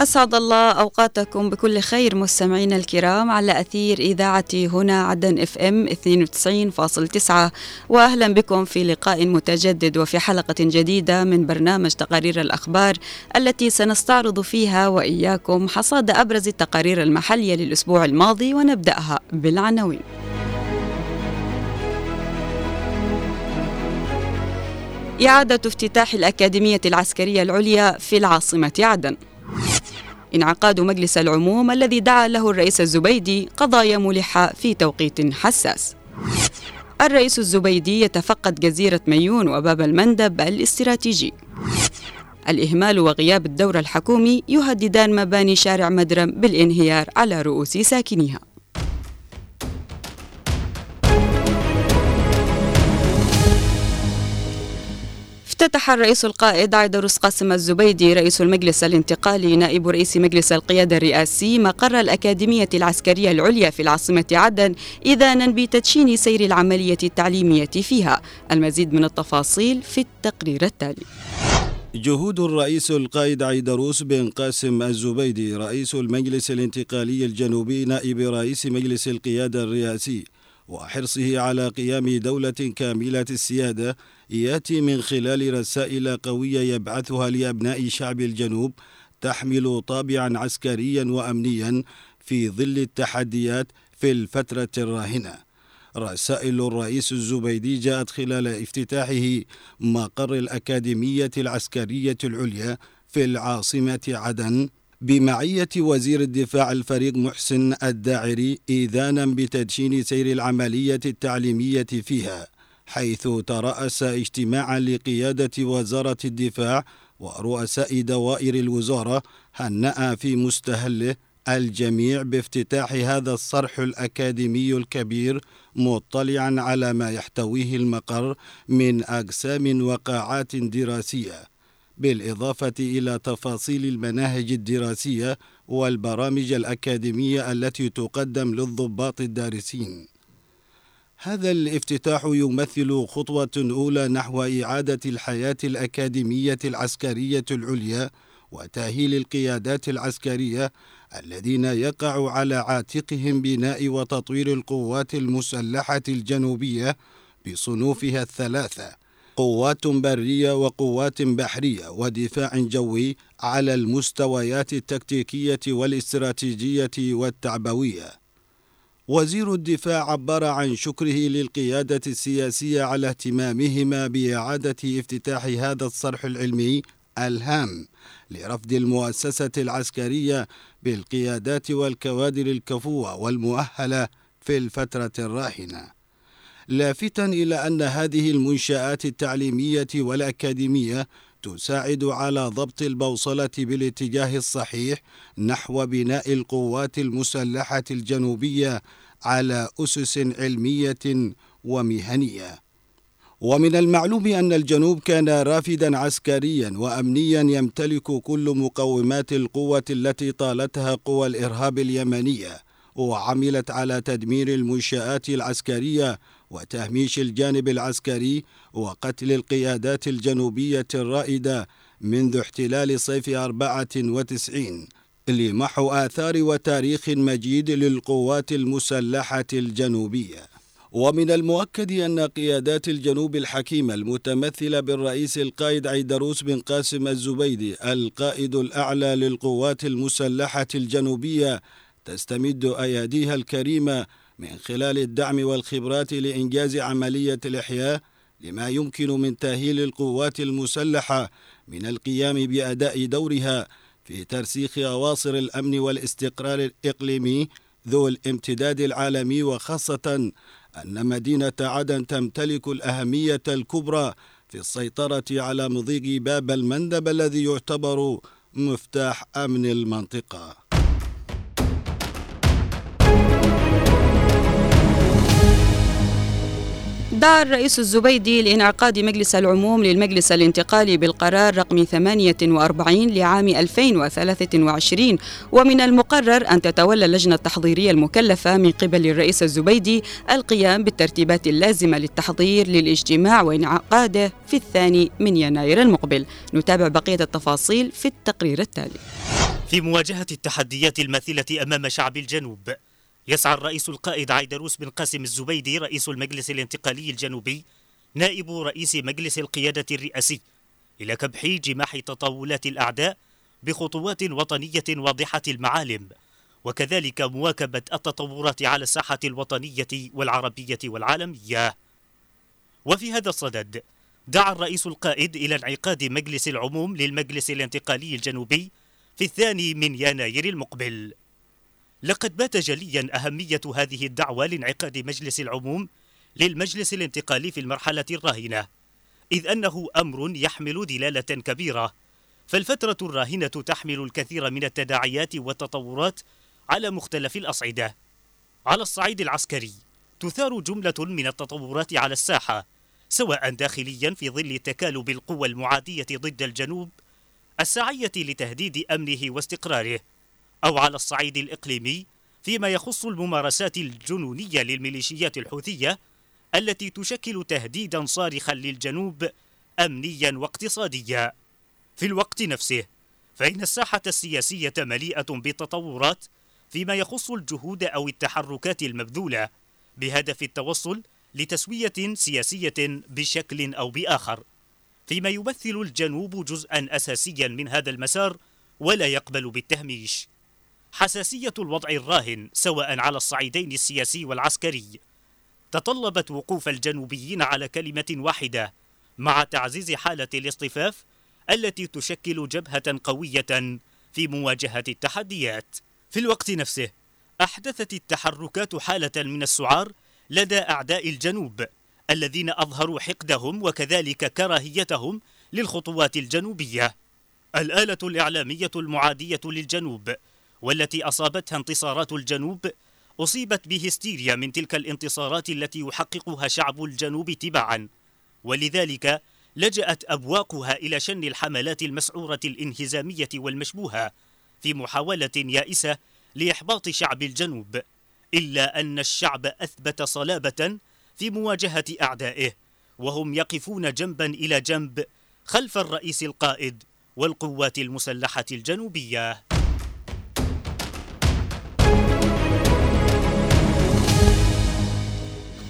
أسعد الله أوقاتكم بكل خير مستمعينا الكرام على أثير إذاعة هنا عدن إف إم 92.9 وأهلا بكم في لقاء متجدد وفي حلقة جديدة من برنامج تقارير الأخبار التي سنستعرض فيها وإياكم حصاد أبرز التقارير المحلية للأسبوع الماضي ونبدأها بالعناوين. إعادة افتتاح الأكاديمية العسكرية العليا في العاصمة عدن. انعقاد مجلس العموم الذي دعا له الرئيس الزبيدي قضايا ملحة في توقيت حساس. الرئيس الزبيدي يتفقد جزيرة ميون وباب المندب الاستراتيجي. الإهمال وغياب الدور الحكومي يهددان مباني شارع مدرم بالانهيار على رؤوس ساكنيها. افتتح الرئيس القائد عيدروس قاسم الزبيدي رئيس المجلس الانتقالي نائب رئيس مجلس القيادة الرئاسي مقر الأكاديمية العسكرية العليا في العاصمة عدن إذانا بتدشين سير العملية التعليمية فيها. المزيد من التفاصيل في التقرير التالي. جهود الرئيس القائد عيدروس بن قاسم الزبيدي رئيس المجلس الانتقالي الجنوبي نائب رئيس مجلس القيادة الرئاسي وحرصه على قيام دولة كاملة السيادة يأتي من خلال رسائل قوية يبعثها لأبناء شعب الجنوب تحمل طابعا عسكريا وأمنيا في ظل التحديات في الفترة الراهنة. رسائل الرئيس الزبيدي جاءت خلال افتتاحه مقر الأكاديمية العسكرية العليا في العاصمة عدن بمعية وزير الدفاع الفريق محسن الداعري إذانا بتدشين سير العملية التعليمية فيها حيث ترأس اجتماعا لقيادة وزارة الدفاع ورؤساء دوائر الوزارة هنأ في مستهله الجميع بافتتاح هذا الصرح الأكاديمي الكبير مطلعا على ما يحتويه المقر من أقسام وقاعات دراسية. بالإضافة إلى تفاصيل المناهج الدراسية والبرامج الأكاديمية التي تقدم للضباط الدارسين. هذا الافتتاح يمثل خطوة أولى نحو إعادة الحياة الأكاديمية العسكرية العليا وتأهيل القيادات العسكرية الذين يقع على عاتقهم بناء وتطوير القوات المسلحة الجنوبية بصنوفها الثلاثة. قوات برية وقوات بحرية ودفاع جوي على المستويات التكتيكية والاستراتيجية والتعبوية. وزير الدفاع عبر عن شكره للقيادة السياسية على اهتمامهما بإعادة افتتاح هذا الصرح العلمي الهام لرفض المؤسسة العسكرية بالقيادات والكوادر الكفوة والمؤهلة في الفترة الراهنة. لافتا إلى أن هذه المنشآت التعليمية والأكاديمية تساعد على ضبط البوصلة بالاتجاه الصحيح نحو بناء القوات المسلحة الجنوبية على أسس علمية ومهنية. ومن المعلوم أن الجنوب كان رافدا عسكريا وأمنيا يمتلك كل مقومات القوة التي طالتها قوى الإرهاب اليمنية وعملت على تدمير المنشآت العسكرية وتهميش الجانب العسكري وقتل القيادات الجنوبية الرائدة منذ احتلال صيف 94 لمحو آثار وتاريخ مجيد للقوات المسلحة الجنوبية. ومن المؤكد أن قيادات الجنوب الحكيمة المتمثلة بالرئيس القائد عيدروس بن قاسم الزبيدي القائد الأعلى للقوات المسلحة الجنوبية تستمد أياديها الكريمة من خلال الدعم والخبرات لإنجاز عملية الإحياء لما يمكن من تأهيل القوات المسلحة من القيام بأداء دورها في ترسيخ أواصر الأمن والاستقرار الإقليمي ذو الامتداد العالمي وخاصة أن مدينة عدن تمتلك الأهمية الكبرى في السيطرة على مضيق باب المندب الذي يعتبر مفتاح أمن المنطقة. دعا الرئيس الزبيدي لإنعقاد مجلس العموم للمجلس الانتقالي بالقرار رقم 48 لعام 2023 ومن المقرر أن تتولى اللجنة التحضيرية المكلفة من قبل الرئيس الزبيدي القيام بالترتيبات اللازمة للتحضير للاجتماع وإنعقاده في الثاني من يناير المقبل. نتابع بقية التفاصيل في التقرير التالي. في مواجهة التحديات الماثلة أمام شعب الجنوب يسعى الرئيس القائد عيدروس بن قاسم الزبيدي رئيس المجلس الانتقالي الجنوبي نائب رئيس مجلس القيادة الرئاسي إلى كبح جماح تطاولات الأعداء بخطوات وطنية واضحة المعالم وكذلك مواكبة التطورات على الساحة الوطنية والعربية والعالمية. وفي هذا الصدد دعا الرئيس القائد إلى انعقاد مجلس العموم للمجلس الانتقالي الجنوبي في الثاني من يناير المقبل. لقد بات جليا أهمية هذه الدعوة لانعقاد مجلس العموم للمجلس الانتقالي في المرحلة الراهنة إذ أنه أمر يحمل دلالة كبيرة. فالفترة الراهنة تحمل الكثير من التداعيات والتطورات على مختلف الأصعدة. على الصعيد العسكري تثار جملة من التطورات على الساحة سواء داخليا في ظل تكالب القوى المعادية ضد الجنوب السعية لتهديد أمنه واستقراره. أو على الصعيد الإقليمي فيما يخص الممارسات الجنونية للميليشيات الحوثية التي تشكل تهديدا صارخا للجنوب أمنيا واقتصاديا. في الوقت نفسه فإن الساحة السياسية مليئة بالتطورات فيما يخص الجهود أو التحركات المبذولة بهدف التوصل لتسوية سياسية بشكل أو بآخر. فيما يمثل الجنوب جزءا أساسيا من هذا المسار ولا يقبل بالتهميش. حساسية الوضع الراهن سواء على الصعيدين السياسي والعسكري. تطلبت وقوف الجنوبيين على كلمة واحدة مع تعزيز حالة الاصطفاف التي تشكل جبهة قوية في مواجهة التحديات. في الوقت نفسه أحدثت التحركات حالة من السعار لدى أعداء الجنوب الذين أظهروا حقدهم وكذلك كراهيتهم للخطوات الجنوبية. الآلة الإعلامية المعادية للجنوب والتي أصابتها انتصارات الجنوب أصيبت بهستيريا من تلك الانتصارات التي يحققها شعب الجنوب تبعا ولذلك لجأت أبواقها إلى شن الحملات المسعورة الانهزامية والمشبوهة في محاولة يائسة لإحباط شعب الجنوب إلا أن الشعب أثبت صلابة في مواجهة أعدائه وهم يقفون جنبا إلى جنب خلف الرئيس القائد والقوات المسلحة الجنوبية.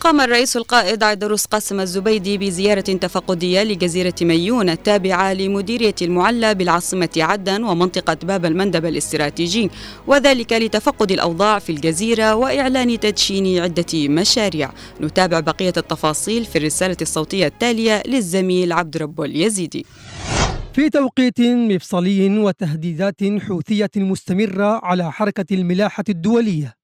قام الرئيس القائد عيدروس قاسم الزبيدي بزيارة تفقدية لجزيرة ميون التابعة لمديرية المعلى بالعاصمة عدن ومنطقة باب المندب الاستراتيجي وذلك لتفقد الأوضاع في الجزيرة وإعلان تدشين عدة مشاريع. نتابع بقية التفاصيل في الرسالة الصوتية التالية للزميل عبد رب اليزيدي في توقيت مفصلي وتهديدات حوثية مستمرة على حركة الملاحة الدولية.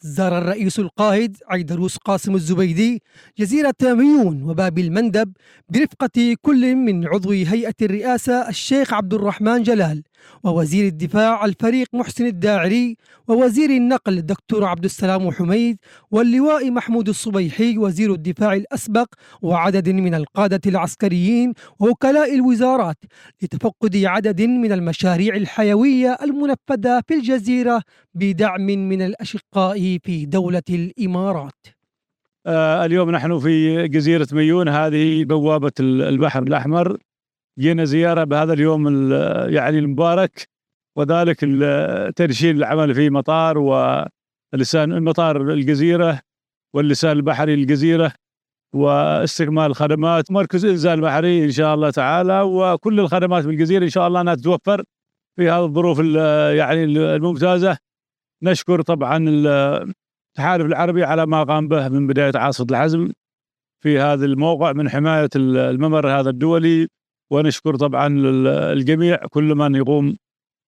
زار الرئيس القائد عيدروس قاسم الزبيدي جزيرة ميون وباب المندب برفقة كل من عضو هيئة الرئاسة الشيخ عبد الرحمن جلال. ووزير الدفاع الفريق محسن الداعري ووزير النقل الدكتور عبد السلام حميد واللواء محمود الصبيحي وزير الدفاع الأسبق وعدد من القادة العسكريين ووكلاء الوزارات لتفقد عدد من المشاريع الحيوية المنفذة في الجزيرة بدعم من الأشقاء في دولة الإمارات. آه اليوم نحن في جزيرة ميون هذه بوابة البحر الأحمر. جينا زيارة بهذا اليوم يعني المبارك وذلك ترشيد العمل في مطار ولسان مطار الجزيرة واللسان البحري للجزيرة واستكمال الخدمات مركز إنزال بحري إن شاء الله تعالى وكل الخدمات بالجزيرة إن شاء الله أنها تتوفر في هذه الظروف يعني الممتازة. نشكر طبعا التحالف العربي على ما قام به من بداية عاصفة الحزم في هذا الموقع من حماية الممر هذا الدولي. ونشكر طبعا الجميع كل من يقوم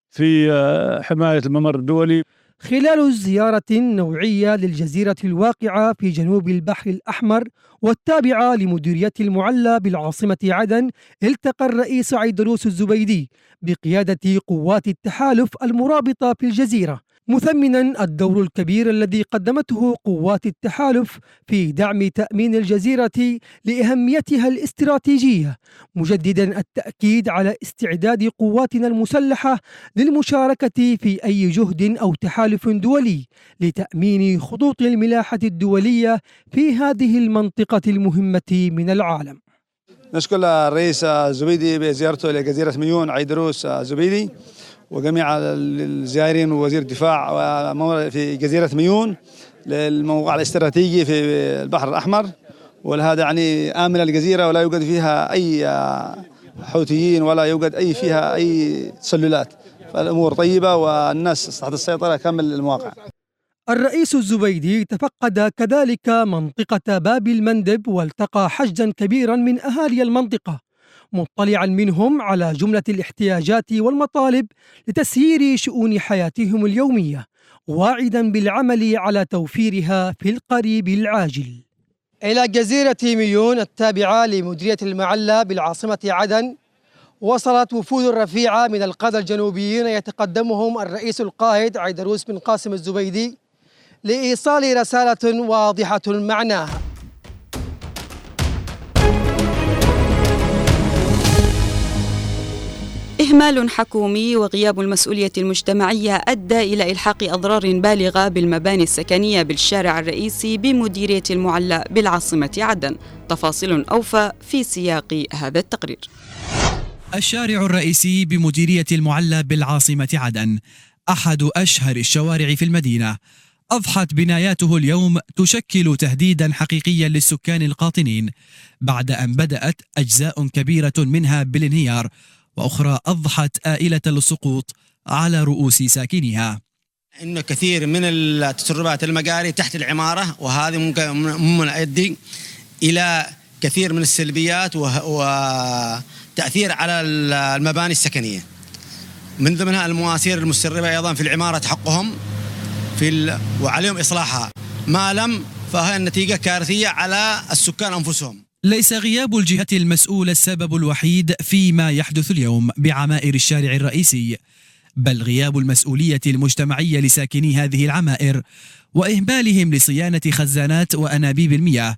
في آه، حماية الممر الدولي. خلال الزيارة النوعية للجزيرة الواقعة في جنوب البحر الأحمر والتابعة لمديرية المعلى بالعاصمة عدن التقى الرئيس عيدروس الزبيدي بقيادة قوات التحالف المرابطة في الجزيرة. مثمنا الدور الكبير الذي قدمته قوات التحالف في دعم تأمين الجزيرة لأهميتها الاستراتيجية مجددا التأكيد على استعداد قواتنا المسلحة للمشاركة في أي جهد أو تحالف دولي لتأمين خطوط الملاحة الدولية في هذه المنطقة المهمة من العالم. نشكر الرئيس زبيدي بزيارته إلى جزيرة ميون عيدروس زبيدي. وجميع الزائرين ووزير الدفاع في جزيرة ميون للموقع الاستراتيجي في البحر الأحمر. ولهذا يعني آمنة الجزيرة ولا يوجد فيها أي حوثيين ولا يوجد أي فيها أي تسللات. فالأمور طيبة والناس تحت السيطرة كامل المواقع. الرئيس الزبيدي تفقد كذلك منطقة باب المندب والتقى حشدا كبيرا من أهالي المنطقة. مطلعا منهم على جملة الاحتياجات والمطالب لتسيير شؤون حياتهم اليومية واعدا بالعمل على توفيرها في القريب العاجل. إلى جزيرة ميون التابعة لمديرية المعلة بالعاصمة عدن وصلت وفود رفيعة من القادة الجنوبيين يتقدمهم الرئيس القائد عيدروس بن قاسم الزبيدي لإيصال رسالة واضحة معناها. إهمال حكومي وغياب المسؤولية المجتمعية أدى إلى إلحاق أضرار بالغة بالمباني السكنية بالشارع الرئيسي بمديرية المعلى بالعاصمة عدن. تفاصيل أوفى في سياق هذا التقرير. الشارع الرئيسي بمديرية المعلى بالعاصمة عدن أحد أشهر الشوارع في المدينة. أضحت بناياته اليوم تشكل تهديدا حقيقيا للسكان القاطنين بعد أن بدأت أجزاء كبيرة منها بالانهيار وأخرى أضحت آئلة للسقوط على رؤوس ساكنها انه كثير من التسربات المجاري تحت العمارة وهذه ممكن ممكن يؤدي إلى كثير من السلبيات وتأثير على المباني السكنية. من ضمنها المواسير المسربه أيضا في العمارة حقهم في. وعليهم إصلاحها ما لم فهي النتيجة كارثية على السكان أنفسهم. ليس غياب الجهة المسؤولة السبب الوحيد فيما يحدث اليوم بعمائر الشارع الرئيسي بل غياب المسؤولية المجتمعية لساكني هذه العمائر وإهمالهم لصيانة خزانات وأنابيب المياه.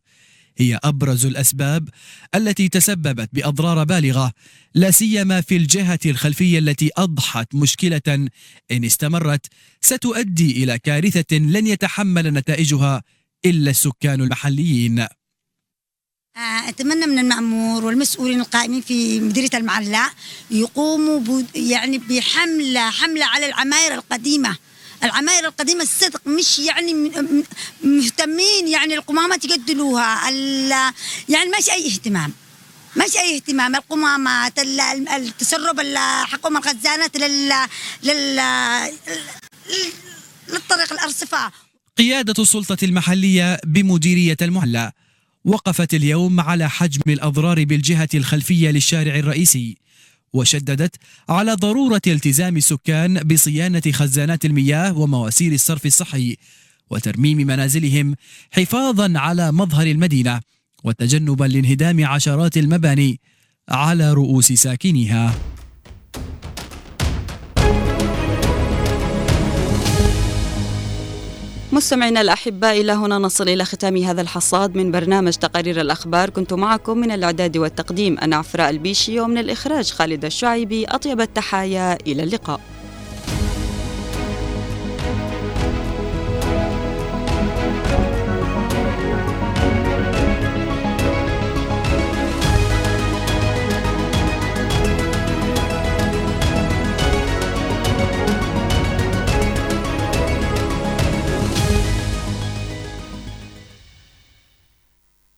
هي أبرز الأسباب التي تسببت بأضرار بالغة لا سيما في الجهة الخلفية التي أضحت مشكلة إن استمرت ستؤدي إلى كارثة لن يتحمل نتائجها إلا السكان المحليين. أتمنى من المأمور والمسؤولين القائمين في مديرية المعلاء يقوموا يعني بحملة حملة على العماير القديمة. العماير القديمة الصدق مش يعني مهتمين يعني القمامات يقدلوها يعني ماشي أي اهتمام. ماشي أي اهتمام. القمامات التسرب حقهم الخزانات لل لل للطريق الأرصفة. قيادة السلطة المحلية بمديرية المعلى وقفت اليوم على حجم الأضرار بالجهة الخلفية للشارع الرئيسي وشددت على ضرورة التزام السكان بصيانة خزانات المياه ومواسير الصرف الصحي وترميم منازلهم حفاظا على مظهر المدينة وتجنبا لانهدام عشرات المباني على رؤوس ساكنيها. مستمعينا الأحباء إلى هنا نصل إلى ختام هذا الحصاد من برنامج تقارير الأخبار. كنت معكم من الإعداد والتقديم أنا عفراء البيشي ومن الإخراج خالد الشعيبي. أطيب التحايا إلى اللقاء.